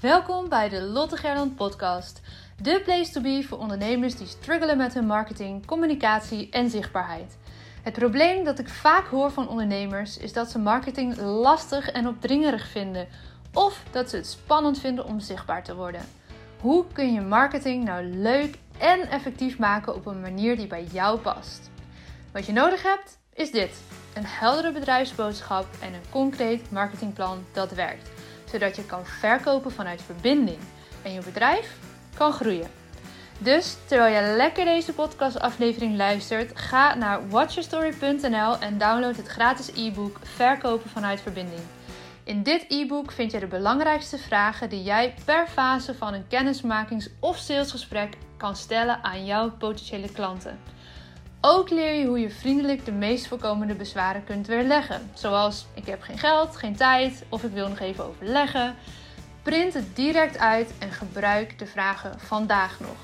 Welkom bij de Lotte Gerland podcast. De place to be voor ondernemers die struggelen met hun marketing, communicatie en zichtbaarheid. Het probleem dat ik vaak hoor van ondernemers is dat ze marketing lastig en opdringerig vinden of dat ze het spannend vinden om zichtbaar te worden. Hoe kun je marketing nou leuk en effectief maken op een manier die bij jou past? Wat je nodig hebt is dit: een heldere bedrijfsboodschap en een concreet marketingplan dat werkt zodat je kan verkopen vanuit verbinding en je bedrijf kan groeien. Dus terwijl je lekker deze podcastaflevering luistert, ga naar watchyourstory.nl en download het gratis e-book Verkopen vanuit verbinding. In dit e-book vind je de belangrijkste vragen die jij per fase van een kennismakings- of salesgesprek kan stellen aan jouw potentiële klanten. Ook leer je hoe je vriendelijk de meest voorkomende bezwaren kunt weerleggen. Zoals ik heb geen geld, geen tijd of ik wil nog even overleggen. Print het direct uit en gebruik de vragen vandaag nog.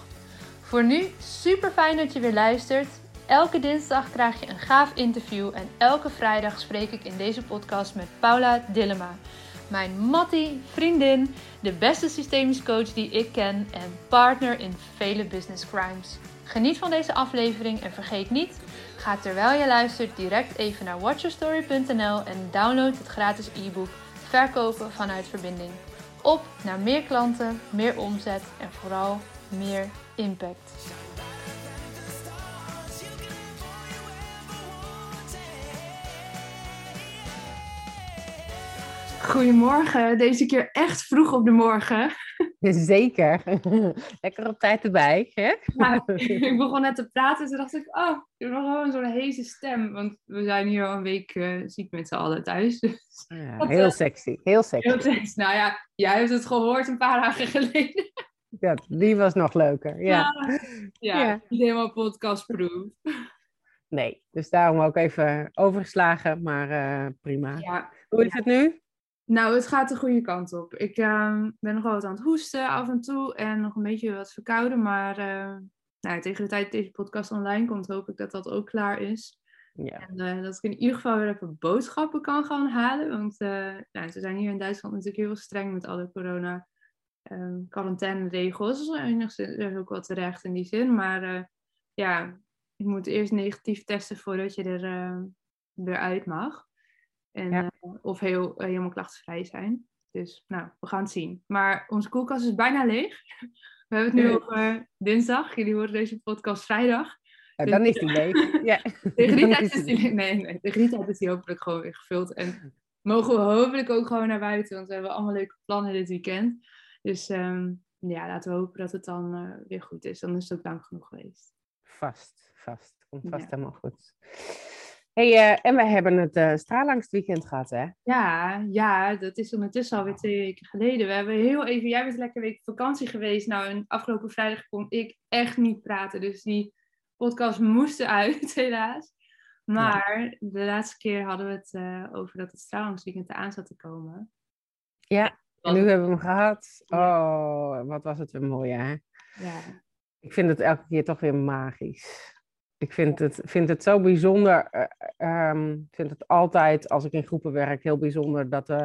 Voor nu super fijn dat je weer luistert. Elke dinsdag krijg je een gaaf interview en elke vrijdag spreek ik in deze podcast met Paula Dillema. Mijn Mattie, vriendin, de beste systemisch coach die ik ken en partner in vele business crimes. Geniet van deze aflevering en vergeet niet, ga terwijl je luistert direct even naar watchyourstory.nl en download het gratis e-book Verkopen vanuit verbinding. Op naar meer klanten, meer omzet en vooral meer impact. Goedemorgen, deze keer echt vroeg op de morgen. Zeker. Lekker op tijd erbij. Hè? Ik begon net te praten en toen dacht ik, oh, ik heb nog gewoon zo'n heese stem. Want we zijn hier al een week uh, ziek met z'n allen thuis. Dus ja, heel sexy, heel sexy. Heel sexy. Nou ja, jij hebt het gehoord een paar dagen geleden. Ja, die was nog leuker, ja. Ja, ja, niet helemaal podcastproof. Nee, dus daarom ook even overgeslagen, maar uh, prima. Ja. Hoe is het nu? Nou, het gaat de goede kant op. Ik uh, ben nog wel wat aan het hoesten af en toe en nog een beetje wat verkouden. Maar uh, nou, tegen de tijd dat deze podcast online komt, hoop ik dat dat ook klaar is. Ja. En uh, dat ik in ieder geval weer even boodschappen kan gaan halen. Want nou, ze zijn hier in Duitsland natuurlijk heel streng met alle corona ehm, quarantaineregels. Dus enigszins is ook wat terecht in die zin. Maar ja, je moet eerst negatief testen voordat je er weer uit mag. En, eh, of heel, uh, helemaal klachtenvrij zijn. Dus nou, we gaan het zien. Maar onze koelkast is bijna leeg. We hebben het nu over dinsdag. Jullie horen deze podcast vrijdag. Ja, dan is die leeg. Ja. Tegen die tijd is die Nee, nee. Tegen die tijd is die hopelijk gewoon weer gevuld. En mogen we hopelijk ook gewoon naar buiten. Want we hebben allemaal leuke plannen dit weekend. Dus um, ja, laten we hopen dat het dan uh, weer goed is. Dan is het ook lang genoeg geweest. Vast, vast. Komt vast helemaal goed hey, uh, en we hebben het uh, straalangstweekend gehad, hè? Ja, ja, dat is ondertussen alweer twee weken geleden. We hebben heel even, jij bent lekker week vakantie geweest. Nou, en afgelopen vrijdag kon ik echt niet praten. Dus die podcast moest eruit, helaas. Maar de laatste keer hadden we het uh, over dat het straalangstweekend eraan zat te komen. Ja, en nu hebben we hem gehad. Oh, wat was het weer mooi, hè? Ja. Ik vind het elke keer toch weer magisch. Ik vind het, vind het zo bijzonder. Uh, vind het altijd, als ik in groepen werk, heel bijzonder dat, uh,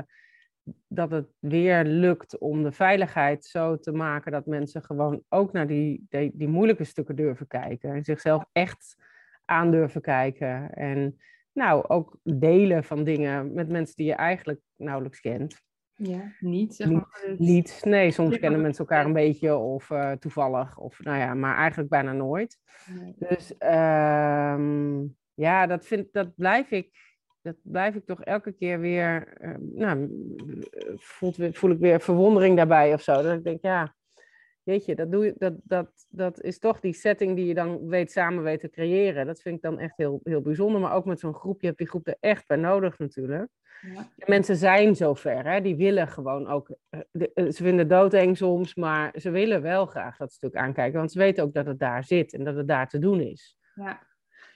dat het weer lukt om de veiligheid zo te maken dat mensen gewoon ook naar die, die, die moeilijke stukken durven kijken. En zichzelf echt aan durven kijken. En nou, ook delen van dingen met mensen die je eigenlijk nauwelijks kent. Ja, niet. Zeg maar. niet, Nee, soms kennen mensen elkaar een beetje of uh, toevallig. Of, nou ja, maar eigenlijk bijna nooit. Nee. Dus um, ja, dat, vind, dat, blijf ik, dat blijf ik toch elke keer weer... Uh, nou, voelt, voel ik weer verwondering daarbij of zo. Dat ik denk, ja, weet je, dat, doe je, dat, dat, dat is toch die setting die je dan weet samen weet te creëren. Dat vind ik dan echt heel, heel bijzonder. Maar ook met zo'n groep, je hebt die groep er echt bij nodig natuurlijk. Ja. Mensen zijn zover, hè? die willen gewoon ook. Eh, eh, ze vinden doodeng soms, maar ze willen wel graag dat stuk aankijken, want ze weten ook dat het daar zit en dat het daar te doen is. Ja,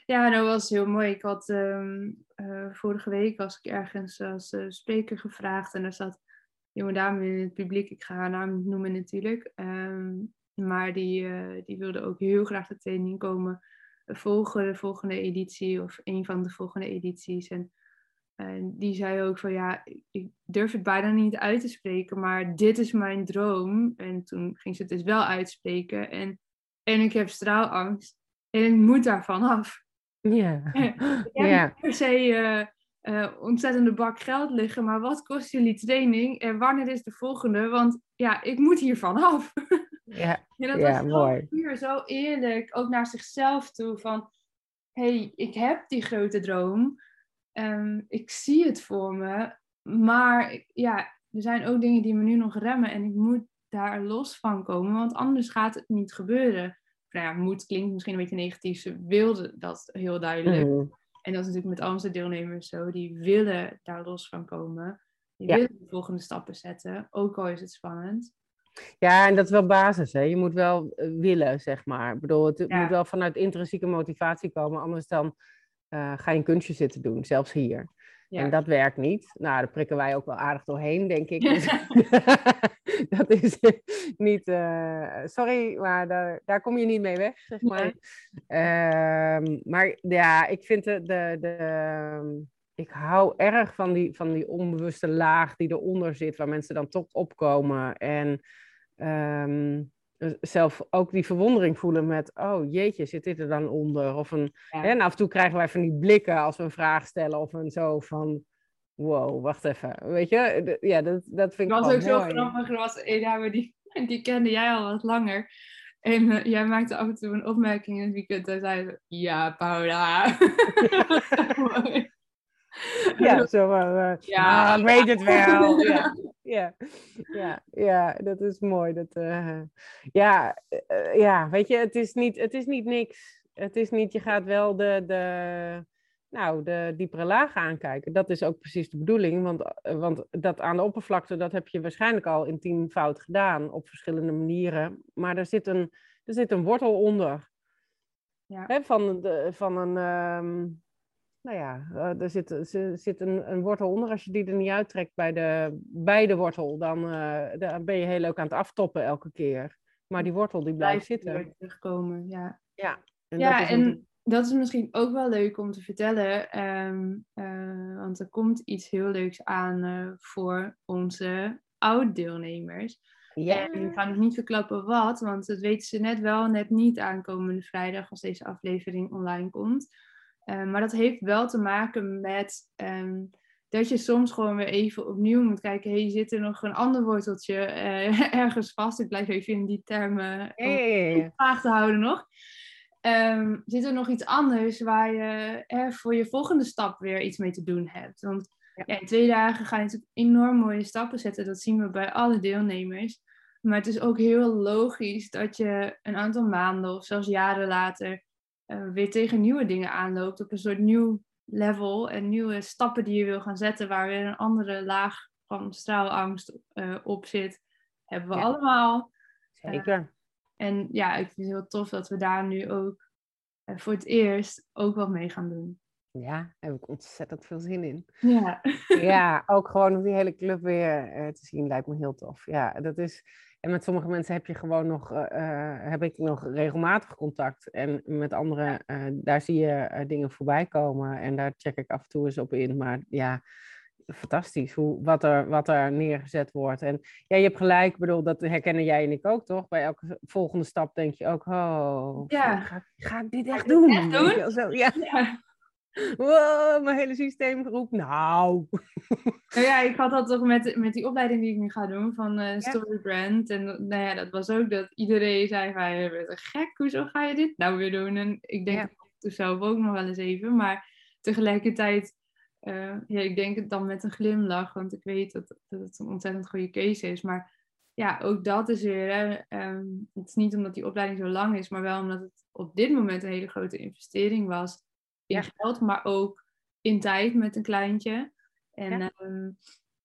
ja dat was heel mooi. Ik had um, uh, vorige week was ik ergens als uh, spreker gevraagd en er zat jonge dame in het publiek. Ik ga haar naam noemen natuurlijk, um, maar die, uh, die wilde ook heel graag de training komen volgen, de volgende editie of een van de volgende edities. En En die zei ook van ja, ik durf het bijna niet uit te spreken, maar dit is mijn droom. En toen ging ze het dus wel uitspreken. En, en ik heb straalangst en ik moet daarvan af. Ja. Ik heb niet per se uh, ontzettende bak geld liggen, maar wat kost jullie training en wanneer is de volgende? Want ja, ik moet hiervan af. Ja, ja dat ja was mooi. Zo, zo eerlijk, ook naar zichzelf toe, van hey, ik heb die grote droom, um, ik zie het voor me, maar ja, er zijn ook dingen die me nu nog remmen en ik moet daar los van komen, want anders gaat het niet gebeuren. Nou ja, moet klinkt misschien een beetje negatief, ze wilde dat heel duidelijk. Mhm. En dat is natuurlijk met al onze deelnemers zo. Die willen daar los van komen. Die Ja. willen de volgende stappen zetten. Ook al is het spannend. Ja, en dat is wel basis. Hè? Je moet wel eh, willen, zeg maar. Ik bedoel, het Ja. moet wel vanuit intrinsieke motivatie komen. Anders dan eh, ga je een kunstje zitten doen, zelfs hier. Ja. En dat werkt niet. Nou, daar prikken wij ook wel aardig doorheen, denk ik. Dus dat is niet... eh, sorry, maar daar, daar kom je niet mee weg, zeg maar. Ehm, maar ja, ik vind de... de, de ik hou erg van die, van die onbewuste laag die eronder zit, waar mensen dan toch opkomen. En ehm, zelf ook die verwondering voelen met, oh jeetje, zit dit er dan onder? Of een, Ja. en af en toe krijgen wij van die blikken als we een vraag stellen of een zo van, wow, wacht even. Weet je, ja, dat, dat vind ik Het was ook zo mooi. grappig. Er was een dame die, die kende jij al wat langer. En eh, jij maakte af en toe een opmerking in het weekend. En zei ze, ja, Paula. Dat. Ja, zo van, eh, Ja. ah, weet het wel. Ja, ja, ja, ja, dat is mooi. Dat, eh, ja, eh, ja, weet je, het is, niet, het is niet niks. Het is niet, je gaat wel de, de, nou, de diepere laag aankijken. Dat is ook precies de bedoeling. Want, eh, want dat aan de oppervlakte, dat heb je waarschijnlijk al in tien fout gedaan. Op verschillende manieren. Maar er zit een, er zit een wortel onder. Ja. Hè, van, de, van een... ehm, nou ja, eh, er zit, er zit een, een wortel onder. Als je die er niet uittrekt bij de, bij de wortel, dan, eh, dan ben je heel leuk aan het aftoppen elke keer. Maar die wortel die blijft Blijft zitten. terugkomen, ja. En ja, dat is en een- dat is misschien ook wel leuk om te vertellen. ehm, eh, want er komt iets heel leuks aan voor onze oud-deelnemers. ja. En ik ga nog niet verklappen wat, want dat weten ze net wel, net niet aankomende vrijdag als deze aflevering online komt. Eh, maar dat heeft wel te maken met ehm, dat je soms gewoon weer even opnieuw moet kijken. Hey, zit er nog een ander worteltje eh, ergens vast? Ik blijf even in die termen ja, ja. vraag te houden nog. Ehm, zit er nog iets anders waar je eh, voor je volgende stap weer iets mee te doen hebt? Want Ja. ja, in twee dagen ga je natuurlijk enorm mooie stappen zetten. Dat zien we bij alle deelnemers. Maar het is ook heel logisch dat je een aantal maanden of zelfs jaren later eh, weer tegen nieuwe dingen aanloopt. Op een soort nieuw level en nieuwe stappen die je wil gaan zetten. Waar weer een andere laag van straalangst eh, op zit. Hebben we Ja. allemaal. Zeker. En ja, ik vind het heel tof dat we daar nu ook eh, voor het eerst ook wat mee gaan doen. Ja, daar heb ik ontzettend veel zin in. Ja, Ja, ook gewoon om die hele club weer eh, te zien lijkt me heel tof. Ja, dat is. En met sommige mensen heb je gewoon nog, eh, eh, heb ik nog regelmatig contact. En met anderen, eh, daar zie je dingen voorbij komen. En daar check ik af en toe eens op in. Maar ja, fantastisch hoe, wat, er, wat er neergezet wordt. En ja, je hebt gelijk, ik bedoel, dat herkennen jij en ik ook, toch? Bij elke volgende stap denk je ook, oh, Ja. ga, ik- ga ik dit echt doen? echt doen? Zo, ja. ja. Wow, mijn hele systeem roept, nou. Nou ja, ik had dat toch met, met die opleiding die ik nu ga doen van eh Story Brand. En dat- nou ja, dat was ook dat iedereen zei van, je bent een gek, hoezo ga je dit nou weer doen? En ik denk Ja. ik zelf ook nog wel eens even, maar tegelijkertijd, eh, ja, ik denk het dan met een glimlach, want ik weet dat, dat het een ontzettend goede keuze is. Maar ja, ook dat is weer, hè, ehm, het is niet omdat die opleiding zo lang is, maar wel omdat het op dit moment een hele grote investering was in Ja. geld, maar ook in tijd met een kleintje. En Ja. ja,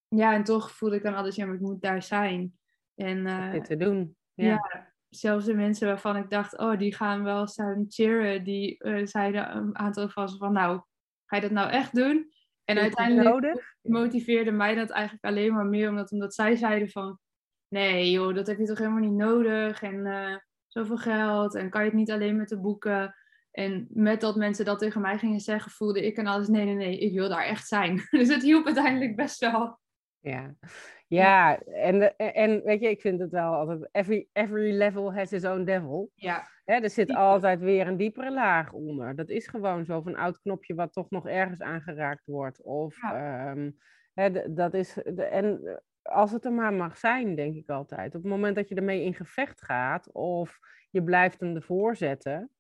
ja en toch voelde ik dan altijd, ja, maar ik moet daar zijn. En eh, dit te doen. Ja. ja. zelfs de mensen waarvan ik dacht, oh, die gaan wel staan cheeren, die eh, zeiden een aantal van ze van, nou, ga je dat nou echt doen? En uiteindelijk motiveerde mij dat eigenlijk alleen maar meer, omdat, omdat zij zeiden van, nee joh, dat heb je toch helemaal niet nodig en eh, zoveel geld en kan je het niet alleen met de boeken. En met dat mensen dat tegen mij gingen zeggen, voelde ik en alles, nee, nee, nee, ik wil daar echt zijn. Dus het hielp uiteindelijk best wel. Ja, ja en, en weet je, ik vind het wel altijd, every, every level has its own devil. Ja. er zit altijd weer een diepere laag onder. Dat is gewoon zo van een oud knopje wat toch nog ergens aangeraakt wordt. Of ehm, dat is, en als het er maar mag zijn, denk ik altijd. Op het moment dat je ermee in gevecht gaat of je blijft hem ervoor zetten.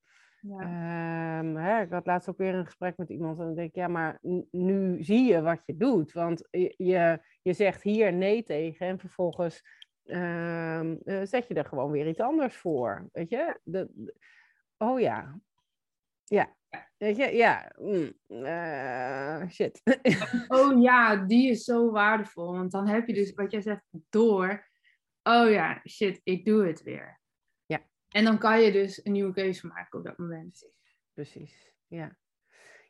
Ja. Ehm, hè, ik had laatst ook weer een gesprek met iemand en dan denk ik, ja, maar nu zie je wat je doet. Want je, je zegt hier nee tegen en vervolgens ehm, eh, zet je er gewoon weer iets anders voor. Weet je? De, oh ja. Ja. Weet je, ja. Mm, uh, shit. oh ja, die is zo waardevol. Want dan heb je dus, wat jij zegt, door. Oh ja, shit, ik doe het weer. En dan kan je dus een nieuwe keuze maken op dat moment. Precies, ja.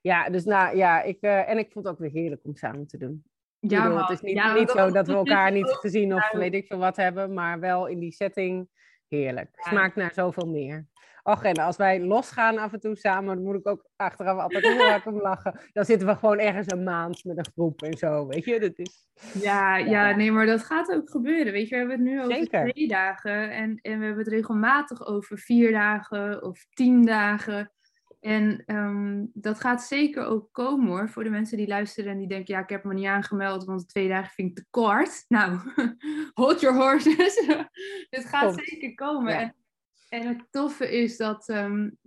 Ja, dus nou ja, ik, uh, en ik vond het ook weer heerlijk om samen te doen. Ja, bedoel, het is niet, ja, niet zo dat we elkaar niet gezien of weet ik veel wat hebben, maar wel in die setting heerlijk. Smaakt naar zoveel meer. Och, en als wij losgaan af en toe samen, dan moet ik ook achteraf altijd heel hard om lachen. Dan zitten we gewoon ergens een maand met een groep en zo, weet je. Dat is... ja, ja, nee, maar dat gaat ook gebeuren, weet je. We hebben het nu over Zeker. twee dagen en, en we hebben het regelmatig over vier dagen of tien dagen. En ehm, dat gaat zeker ook komen hoor, voor de mensen die luisteren en die denken, ja, ik heb me niet aangemeld, want twee dagen vind ik te kort. Nou, hold your horses. Het gaat zeker komen. En, en, het toffe is dat, um,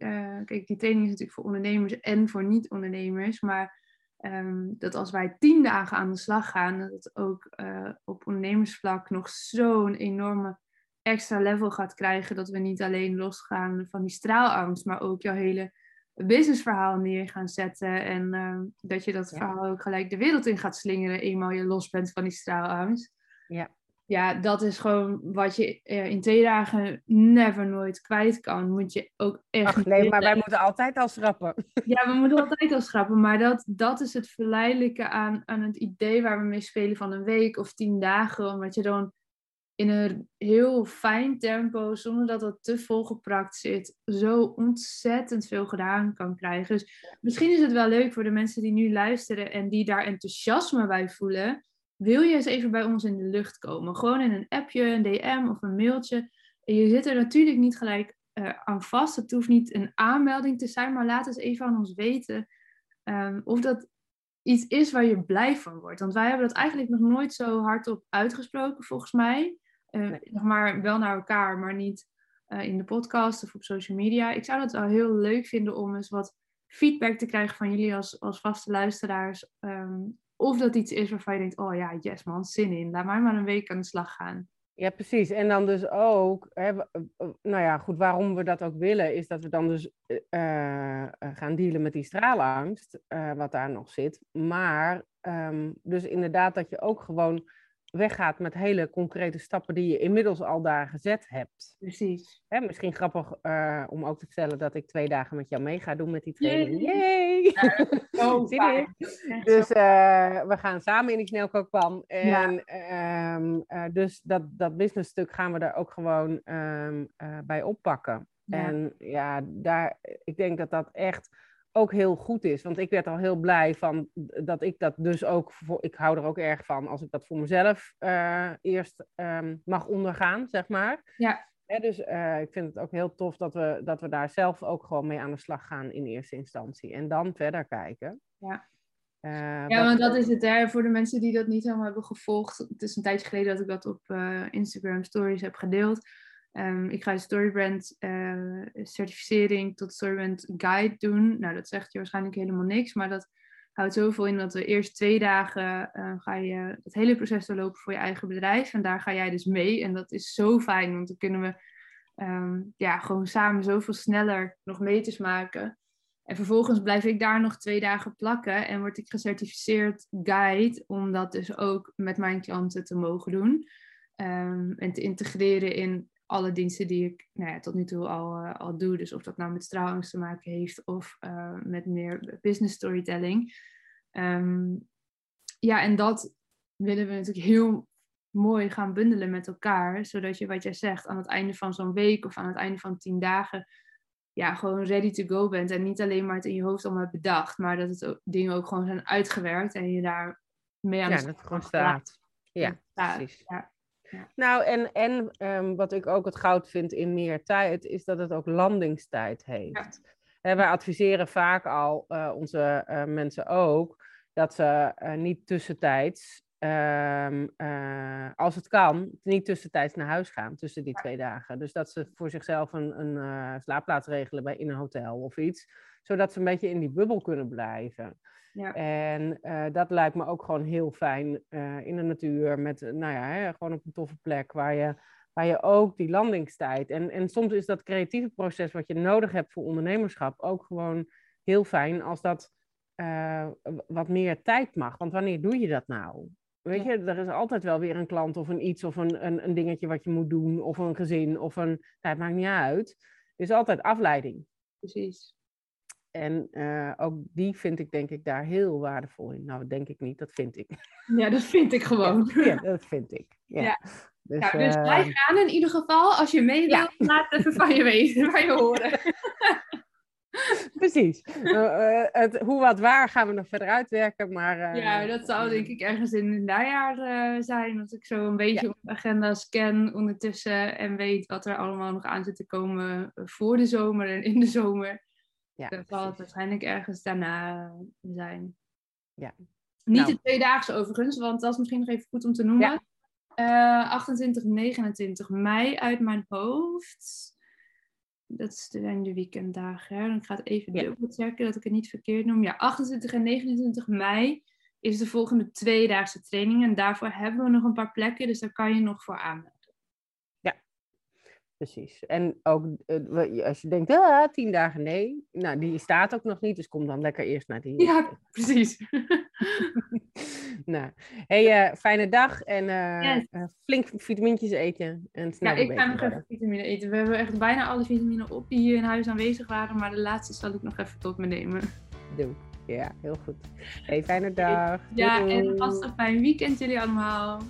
kijk, die training is natuurlijk voor ondernemers en voor niet-ondernemers, maar ehm, dat als wij tien dagen aan de slag gaan, dat het ook uh, op ondernemersvlak nog zo'n enorme extra level gaat krijgen, dat we niet alleen losgaan van die straalangst, maar ook jouw hele businessverhaal neer gaan zetten. En ehm, dat je dat verhaal ook gelijk de wereld in gaat slingeren, eenmaal je los bent van die straalangst. Ja. Ja, dat is gewoon wat je uh, in twee dagen never nooit kwijt kan. Moet je ook echt. Ach, nee, maar wij moeten altijd al schrappen. Ja, we moeten altijd al schrappen. Maar dat, dat is het verleidelijke aan, aan het idee waar we mee spelen van een week of tien dagen. Omdat je dan in een heel fijn tempo, zonder dat het te volgeprakt zit, zo ontzettend veel gedaan kan krijgen. Dus misschien is het wel leuk voor de mensen die nu luisteren en die daar enthousiasme bij voelen. Wil je eens even bij ons in de lucht komen? Gewoon in een appje, een DM of een mailtje. En je zit er natuurlijk niet gelijk uh, aan vast. Het hoeft niet een aanmelding te zijn, maar laat eens even aan ons weten um, of dat iets is waar je blij van wordt. Want wij hebben dat eigenlijk nog nooit zo hardop uitgesproken, volgens mij. Uh, maar wel naar elkaar, maar niet uh, in de podcast of op social media. Ik zou het wel heel leuk vinden om eens wat feedback te krijgen van jullie als, als vaste luisteraars. Um, of dat iets is waarvan je denkt, oh ja, yes man, zin in. Laat mij maar een week aan de slag gaan. Ja, precies. En dan dus ook, hè, nou ja, goed, waarom we dat ook willen, is dat we dan dus uh, gaan dealen met die straalangst, uh, wat daar nog zit. Maar um, dus inderdaad dat je ook gewoon weggaat met hele concrete stappen die je inmiddels al daar gezet hebt. Precies. Hè, misschien grappig uh, om ook te vertellen dat ik twee dagen met jou mee ga doen met die training. Yay! zo. Dus uh, we gaan samen in die snelkookpan. En ja. um, uh, dus dat, dat business stuk gaan we daar ook gewoon um, bij oppakken. Ja. En ja, daar, ik denk dat dat echt ook heel goed is. Want ik werd al heel blij van dat ik dat dus ook voor. Ik hou er ook erg van als ik dat voor mezelf uh, eerst um, mag ondergaan, zeg maar. Ja. Ja dus uh, ik vind het ook heel tof dat we, dat we daar zelf ook gewoon mee aan de slag gaan in eerste instantie. En dan verder kijken. Ja. Uh, ja, want dat is het hè, voor de mensen die dat niet helemaal hebben gevolgd. Het is een tijdje geleden dat ik dat op Instagram Stories heb gedeeld. Um, ik ga de Storybrand certificering tot Storybrand Guide doen. Nou, dat zegt je waarschijnlijk helemaal niks, maar dat houdt zoveel in dat we eerst twee dagen uh, ga je het hele proces doorlopen voor je eigen bedrijf. En daar ga jij dus mee. En dat is zo fijn, want dan kunnen we um, ja, gewoon samen zoveel sneller nog meters maken. En vervolgens blijf ik daar nog twee dagen plakken en word ik gecertificeerd guide om dat dus ook met mijn klanten te mogen doen. Um, en te integreren in alle diensten die ik nou ja, tot nu toe al, uh, al doe. Dus of dat nou met straalangst te maken heeft of uh, met meer business storytelling. Um, ja, en dat willen we natuurlijk heel mooi gaan bundelen met elkaar. Zodat je, wat jij zegt, aan het einde van zo'n week of aan het einde van tien dagen ja, gewoon ready to go bent. En niet alleen maar het in je hoofd allemaal bedacht, maar dat het ook, dingen ook gewoon zijn uitgewerkt en je daar mee aan de Ja, dat het gewoon staat. Ja, Ja, precies. ja. Nou, en, en ehm, wat ik ook het goud vind in meer tijd, is dat het ook landingstijd heeft. Hè, wij adviseren vaak al eh, onze eh, mensen ook dat ze eh, niet tussentijds, ehm, eh, als het kan, niet tussentijds naar huis gaan tussen die twee dagen. Dus dat ze voor zichzelf een, een slaapplaats regelen bij, in een hotel of iets, zodat ze een beetje in die bubbel kunnen blijven. Ja. En eh, dat lijkt me ook gewoon heel fijn eh, in de natuur, met, eh, nou ja, hè, gewoon op een toffe plek waar je, waar je ook die landingstijd. En, en soms is dat creatieve proces wat je nodig hebt voor ondernemerschap ook gewoon heel fijn als dat wat meer tijd mag. Want wanneer doe je dat nou? Weet je, er is altijd wel weer een klant of een iets of een, een, een dingetje wat je moet doen, of een gezin, of een. Nou, het maakt niet uit. Er is altijd afleiding. Precies. En eh, ook die vind ik denk ik daar heel waardevol in. Nou, denk ik niet, dat vind ik. Ja, dat vind ik gewoon. Ja, dat vind ik. Ja. Ja. Dus, Ja, dus eh, blijf gaan in ieder geval. Als je mee Ja. wilt, laat even van je weten, van je horen. precies. Eh, eh, het, hoe wat waar gaan we nog verder uitwerken, maar... eh, Ja, dat zou denk ik ergens in het najaar eh, zijn. Dat ik zo een beetje op de agenda scan ondertussen en weet wat er allemaal nog aan zit te komen voor de zomer en in de zomer. Ja, Dat zal het waarschijnlijk ergens daarna zijn. Ja. Niet Nou. de tweedaagse overigens, want dat is misschien nog even goed om te noemen. Eh, 28, 29 mei uit mijn hoofd. Dat zijn de weekenddagen. Hè? Ik ga het even Ja. dubbel checken dat ik het niet verkeerd noem. Ja, 28 en 29 mei is de volgende tweedaagse training. En daarvoor hebben we nog een paar plekken, dus daar kan je nog voor aanmelden. Precies. En ook eh, als je denkt, ah, tien dagen nee. Nou, die staat ook nog niet, dus kom dan lekker eerst naar die. Ja, precies. nou, hey, eh, fijne dag en eh, Yes. flink vitamintjes eten. En snel Ja, ik ga nog worden. even vitamine eten. We hebben echt bijna alle vitamine op die hier in huis aanwezig waren. Maar de laatste zal ik nog even tot me nemen. Doe. Ja, heel goed. Hey, fijne dag. Ja, Doei, en vast een fijn weekend jullie allemaal.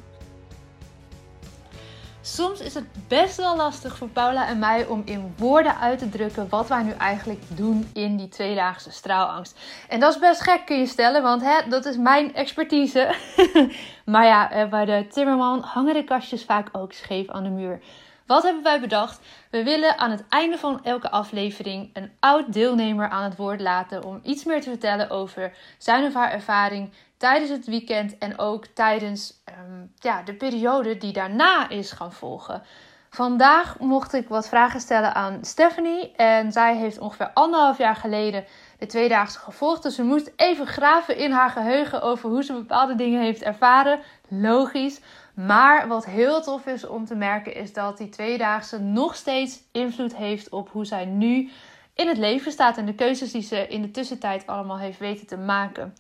Soms is het best wel lastig voor Paula en mij om in woorden uit te drukken wat wij nu eigenlijk doen in die tweedaagse straalangst. En dat is best gek kun je stellen, want hè, dat is mijn expertise. maar ja, eh, bij de Timmerman hangen de kastjes vaak ook scheef aan de muur. Wat hebben wij bedacht? We willen aan het einde van elke aflevering een oud deelnemer aan het woord laten om iets meer te vertellen over zijn of haar ervaring tijdens het weekend en ook tijdens ehm, ja, de periode die daarna is gaan volgen. Vandaag mocht ik wat vragen stellen aan Stephanie en zij heeft ongeveer anderhalf jaar geleden de tweedaagse gevolgd. Dus ze moest even graven in haar geheugen over hoe ze bepaalde dingen heeft ervaren. Logisch. Maar wat heel tof is om te merken is dat die tweedaagse nog steeds invloed heeft op hoe zij nu in het leven staat en de keuzes die ze in de tussentijd allemaal heeft weten te maken.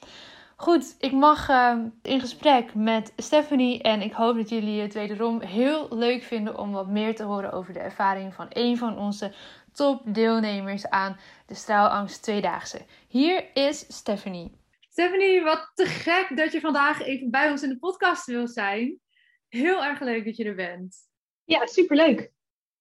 Goed, ik mag eh, in gesprek met Stephanie en ik hoop dat jullie het wederom heel leuk vinden om wat meer te horen over de ervaring van een van onze top deelnemers aan de Straalangst Tweedaagse. Hier is Stephanie. Stephanie, wat te gek dat je vandaag even bij ons in de podcast wil zijn. Heel erg leuk dat je er bent. Ja, superleuk.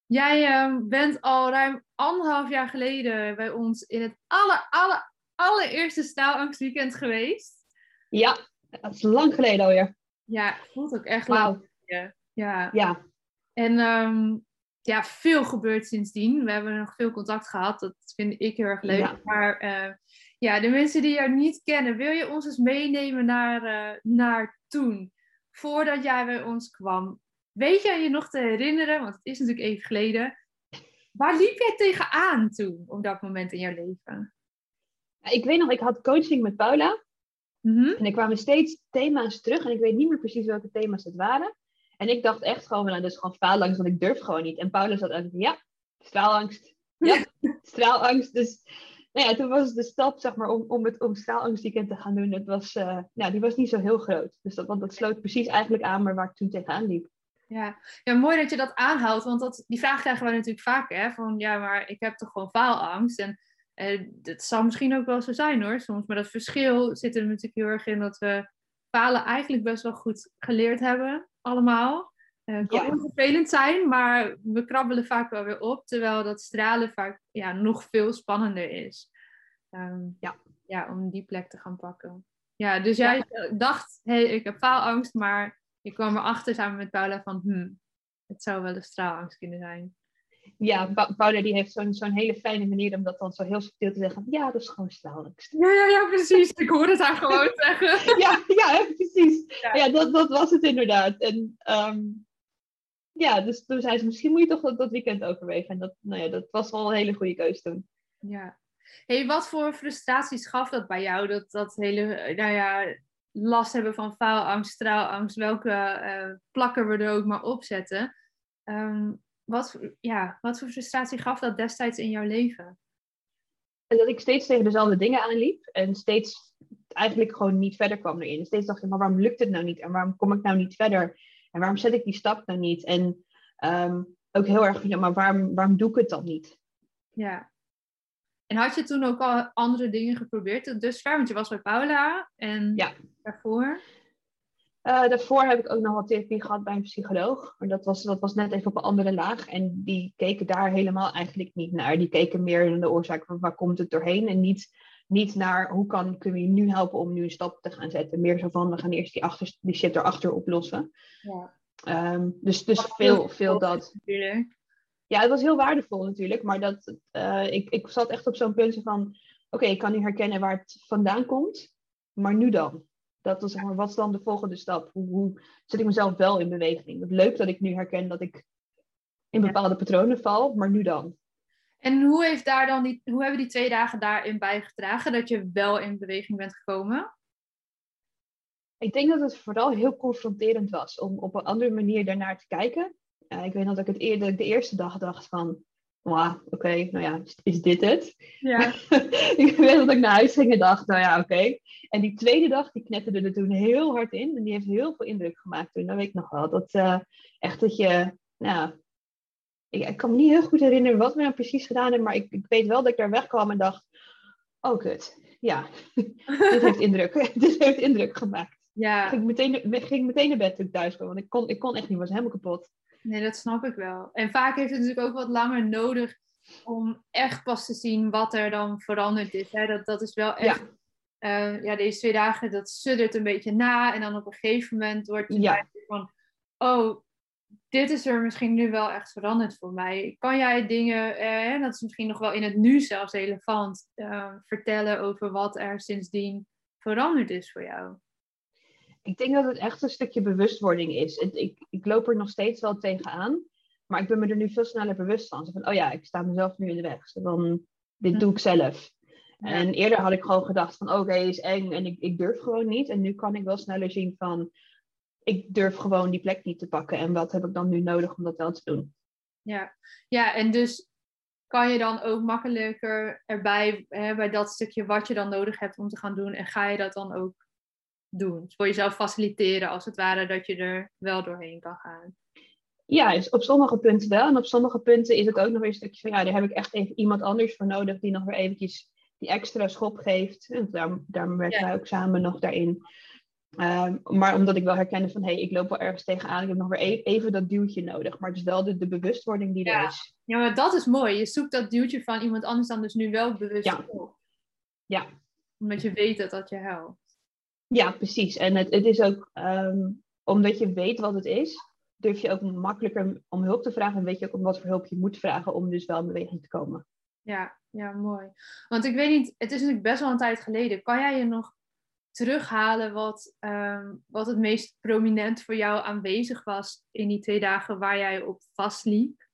Jij eh, bent al ruim anderhalf jaar geleden bij ons in het aller, aller, allereerste Straalangstweekend geweest. Ja, dat is lang geleden alweer. Ja, voelt ook echt lang. Wauw. Ja. Ja, En ehm, ja, veel gebeurd sindsdien. We hebben nog veel contact gehad. Dat vind ik heel erg leuk. Ja. Maar eh, ja, de mensen die jou niet kennen, wil je ons eens meenemen naar, eh, naar toen? Voordat jij bij ons kwam. Weet jij je nog te herinneren, want het is natuurlijk even geleden. Waar liep jij tegenaan toen, op dat moment in jouw leven? ik weet nog, ik had coaching met Paula. Mhm. En er kwamen steeds thema's terug. En ik weet niet meer precies welke thema's het waren. En ik dacht echt gewoon, nou, dat is gewoon faalangst, want ik durf gewoon niet. En Paula zat uit, ja, straalangst. Ja, straalangst. Dus nou ja, toen was de stap, zeg maar, om, om het om straalangstweekend te gaan doen. Dat was, eh, nou, die was niet zo heel groot. Dus dat, want dat sloot precies eigenlijk aan maar waar ik toen tegenaan liep. Ja. ja, mooi dat je dat aanhaalt, want dat, die vraag krijgen we natuurlijk vaker. Hè? Van ja, maar ik heb toch gewoon faalangst. En eh, dat zal misschien ook wel zo zijn hoor, soms. Maar dat verschil zit er natuurlijk heel erg in dat we falen eigenlijk best wel goed geleerd hebben, allemaal. Het kan Ja. vervelend zijn, maar we krabbelen vaak wel weer op. Terwijl dat stralen vaak ja, nog veel spannender is. Ehm, Ja. ja, om die plek te gaan pakken. Ja, dus jij dacht, hé, hey, ik heb faalangst, maar je kwam erachter samen met Paula van, hmm, het zou wel een straalangst kunnen zijn. Ja, Pa- Paula die heeft zo'n zo'n hele fijne manier om dat dan zo heel subtiel te zeggen. Ja, dat is gewoon straalangst. Ja, ja, ja, precies. Ik hoorde het haar gewoon zeggen. ja, ja, precies. Ja. Ja, dat, dat was het inderdaad. En ehm, ja, dus toen zei ze, misschien moet je toch dat, dat weekend overwegen. En dat, nou ja, dat was wel een hele goede keuze toen. Ja. Hey, wat voor frustraties gaf dat bij jou? Dat, dat hele, eh, nou ja, last hebben van faalangst, straalangst, welke eh, plakken we er ook maar op zetten. Ehm, wat, voor- ja, wat voor frustratie gaf dat destijds in jouw leven? En dat ik steeds tegen dezelfde dingen aanliep. En steeds eigenlijk gewoon niet verder kwam erin. Steeds dacht ik, maar waarom lukt het nou niet? En waarom kom ik nou niet verder? En waarom zet ik die stap nou niet? En ehm, ook heel erg, ja, maar waarom, waarom doe ik het dan niet? Ja. En had je toen ook al andere dingen geprobeerd tot dusver? Want je was bij Paula en Ja. daarvoor? Eh, daarvoor heb ik ook nog wat therapie gehad bij een psycholoog. Maar dat was, dat was net even op een andere laag. En die keken daar helemaal eigenlijk niet naar. Die keken meer naar de oorzaak van waar komt het doorheen. En niet, niet naar hoe kan, kunnen we je nu helpen om nu een stap te gaan zetten. Meer zo van, we gaan eerst die, achter, die shit erachter oplossen. Ja. Ehm, dus dus veel, veel dat. Natuurlijk. Ja, het was heel waardevol natuurlijk. Maar dat, eh, ik, ik zat echt op zo'n punt van... Oké, ik kan nu herkennen waar het vandaan komt. Maar nu dan? Dat was, zeg maar, wat is dan de volgende stap? Hoe, hoe zet ik mezelf wel in beweging? Het leuk dat ik nu herken dat ik in Ja. bepaalde patronen val. Maar nu dan? En hoe, heeft daar dan die, hoe hebben die twee dagen daarin bijgedragen dat je wel in beweging bent gekomen? Ik denk dat het vooral heel confronterend was. Om op een andere manier daarnaar te kijken. Eh, ik weet nog dat ik, het eer, dat ik de eerste dag dacht van... Wauw, oké, nou ja, is, dit het? Ja. ik weet dat ik naar huis ging en dacht, nou ja, oké. En die tweede dag, die knetterde er toen heel hard in. En die heeft heel veel indruk gemaakt toen. Dat weet ik nog wel. Dat eh, echt dat je, nou... Ik, ik kan me niet heel goed herinneren wat we nou precies gedaan hebben. Maar ik, ik weet wel dat ik daar wegkwam en dacht... Oh, kut. Ja, dit heeft indruk. dit heeft indruk gemaakt. ja, Ging meteen, ging meteen naar bed toen ik thuis kwam. Want ik kon, ik kon echt niet, ik was helemaal kapot. Nee, dat snap ik wel. En vaak heeft het natuurlijk ook wat langer nodig om echt pas te zien wat er dan veranderd is. Hè? Dat, dat is wel echt, ja. ja, deze twee dagen, dat suddert een beetje na. En dan op een gegeven moment wordt je Ja. van, oh, dit is er misschien nu wel echt veranderd voor mij. Kan jij dingen, eh, dat is misschien nog wel in het nu zelfs relevant, eh, vertellen over wat er sindsdien veranderd is voor jou? Ik denk dat het echt een stukje bewustwording is. Het- ik, ik loop er nog steeds wel tegenaan. Maar ik ben me er nu veel sneller bewust van. Zo van, oh ja, ik sta mezelf nu in de weg. Zo van, dit doe ik zelf. Ja. En eerder had ik gewoon gedacht van, oké, is eng en ik, ik durf gewoon niet. En nu kan ik wel sneller zien van, ik durf gewoon die plek niet te pakken. En wat heb ik dan nu nodig om dat wel te doen? Ja, ja en dus kan je dan ook makkelijker erbij, hè, bij dat stukje wat je dan nodig hebt om te gaan doen, en ga je dat dan ook doen? Voor jezelf faciliteren, als het ware, dat je er wel doorheen kan gaan. Ja, op sommige punten wel. En op sommige punten is het ook nog weer een stukje van, ja, daar heb ik echt even iemand anders voor nodig die nog weer eventjes die extra schop geeft. En daar, daar werken Ja. wij ook samen nog daarin. Ehm, maar omdat ik wel herkende van, hé, hey, ik loop wel ergens tegenaan. Ik heb nog weer e- even dat duwtje nodig. Maar het is wel de, de bewustwording die Ja. er is. Ja, maar dat is mooi. Je zoekt dat duwtje van iemand anders dan dus nu wel bewust Ja. op. Ja. Omdat je weet dat dat je helpt. Ja, precies. En het, het is ook, ehm, omdat je weet wat het is, durf je ook makkelijker om hulp te vragen. En weet je ook om wat voor hulp je moet vragen om dus wel in beweging te komen. Ja, ja, mooi. Want ik weet niet, het is natuurlijk best wel een tijd geleden. Kan jij je nog terughalen wat, ehm, wat het meest prominent voor jou aanwezig was in die twee dagen waar jij op vastliep?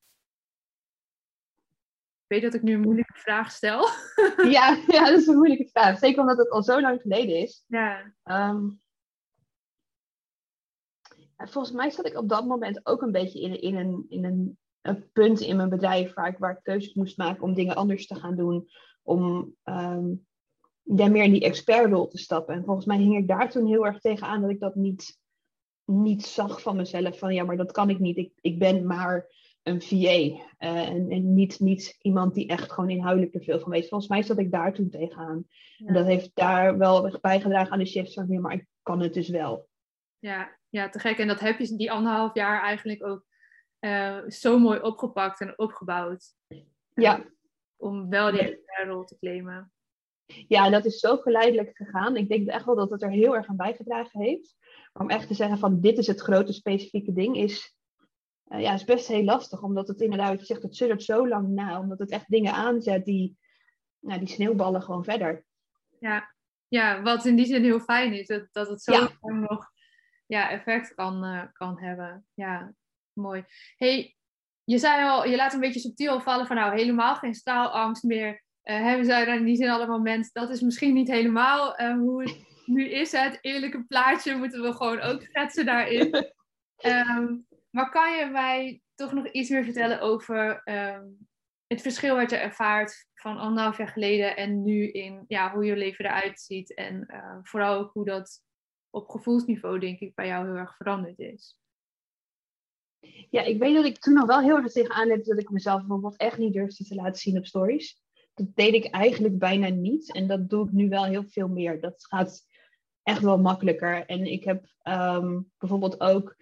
Ik weet dat ik nu een moeilijke vraag stel. ja, ja, dat is een moeilijke vraag. Zeker omdat het al zo lang geleden is. Ja, Ehm, en volgens mij zat ik op dat moment ook een beetje in, in, een, in een, een punt in mijn bedrijf waar ik, waar ik keuzes moest maken om dingen anders te gaan doen. Om ehm, ja, meer in die expertrol te stappen. En volgens mij hing ik daar toen heel erg tegenaan dat ik dat niet, niet zag van mezelf. Van ja, maar dat kan ik niet. Ik, ik ben maar een VA. eh, en en niet, niet iemand die echt gewoon inhoudelijk er veel van weet. Volgens mij zat ik daar toen tegenaan. En dat heeft daar wel bijgedragen aan de shift van, ja, maar ik kan het dus wel. Ja, ja, te gek. En dat heb je die anderhalf jaar eigenlijk ook uh, zo mooi opgepakt en opgebouwd. Ja. Om wel die rol te claimen. Ja, dat is zo geleidelijk gegaan. Ik denk echt wel dat het er heel erg aan bijgedragen heeft. Om echt te zeggen van dit is het grote specifieke ding, is, uh, ja, is best heel lastig. Omdat het inderdaad, je zegt, het suddert zo lang na. Omdat het echt dingen aanzet die, nou, die sneeuwballen gewoon verder. Ja. ja, wat in die zin heel fijn is. Dat, dat het zo lang nog ja, effect kan, uh, kan hebben. Ja, mooi. Hey, je zei al, je laat een beetje subtiel vallen van nou helemaal geen straalangst meer. Uh, hebben zij dan in die zin allemaal mensen. Dat is misschien niet helemaal uh, hoe het nu is. Het eerlijke plaatje moeten we gewoon ook schetsen daarin. Um, maar kan je mij toch nog iets meer vertellen over um, het verschil wat je ervaart van anderhalf jaar geleden en nu in ja, hoe je leven eruit ziet. En uh, vooral ook hoe dat op gevoelsniveau, denk ik, bij jou heel erg veranderd is. Ja, ik weet dat ik toen nog wel heel erg tegenaan heb dat ik mezelf bijvoorbeeld echt niet durfde te laten zien op stories. Dat deed ik eigenlijk bijna niet. En dat doe ik nu wel heel veel meer. Dat gaat echt wel makkelijker. En ik heb um, bijvoorbeeld ook.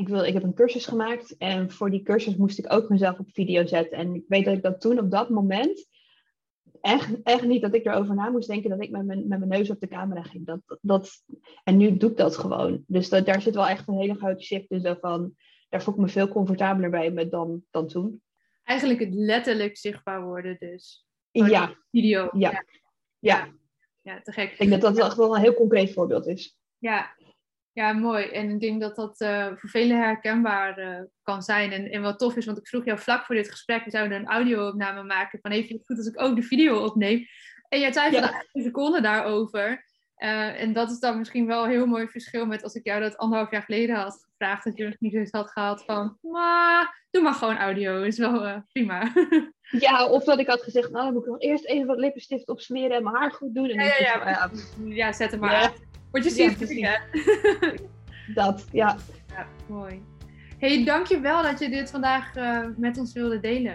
Ik, wil, ik heb een cursus gemaakt. En voor die cursus moest ik ook mezelf op video zetten. En ik weet dat ik dat toen op dat moment. Echt, echt niet dat ik erover na moest denken dat ik met mijn, met mijn neus op de camera ging. Dat, dat, en nu doe ik dat gewoon. Dus dat, daar zit wel echt een hele grote shift in. Zo van, daar voel ik me veel comfortabeler bij met dan, dan toen. Eigenlijk het letterlijk zichtbaar worden dus. Ja. Video. Ja. ja. ja. Ja, te gek. Ik denk dat dat echt wel een heel concreet voorbeeld is. Ja, ja mooi. En ik denk dat dat uh, voor velen herkenbaar uh, kan zijn. En, en wat tof is, want ik vroeg jou vlak voor dit gesprek, we zouden een audio-opname maken van even goed als ik ook de video opneem. En jij van ja. een seconde daarover. Uh, en dat is dan misschien wel een heel mooi verschil met als ik jou dat anderhalf jaar geleden had gevraagd. Dat je nog niet eens had gehad van, maar doe maar gewoon audio, is wel prima. ja, of dat ik had gezegd, nou dan moet ik nog eerst even wat lippenstift opsmeren en mijn haar goed doen. En ja, ja, ja, ja, ja, zet hem maar ja. Word je ziet, ja, Dat, ja. Ja, mooi. hey, dankjewel dat je dit vandaag uh, met ons wilde delen.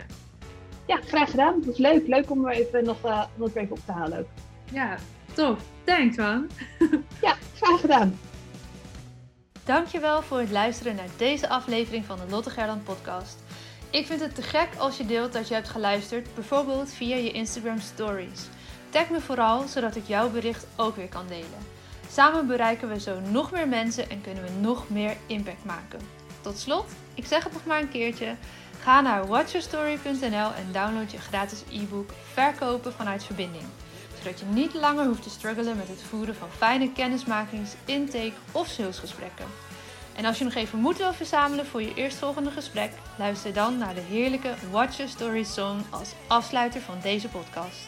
Ja, graag gedaan. Het was leuk. Leuk om er even nog, uh, nog even op te halen ook. Ja, tof. Thanks man. ja, graag gedaan. Dankjewel voor het luisteren naar deze aflevering van de Lotte Gerland podcast. Ik vind het te gek als je deelt dat je hebt geluisterd, bijvoorbeeld via je Instagram stories. Tag me vooral, zodat ik jouw bericht ook weer kan delen. Samen bereiken we zo nog meer mensen en kunnen we nog meer impact maken. Tot slot, ik zeg het nog maar een keertje. Ga naar watchyourstory.nl en download je gratis e-book Verkopen vanuit verbinding zodat je niet langer hoeft te struggelen met het voeren van fijne kennismakings, intake of salesgesprekken. En als je nog even moed wil verzamelen voor je eerstvolgende gesprek, luister dan naar de heerlijke Watch Your Story song als afsluiter van deze podcast.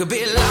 could be lying.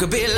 could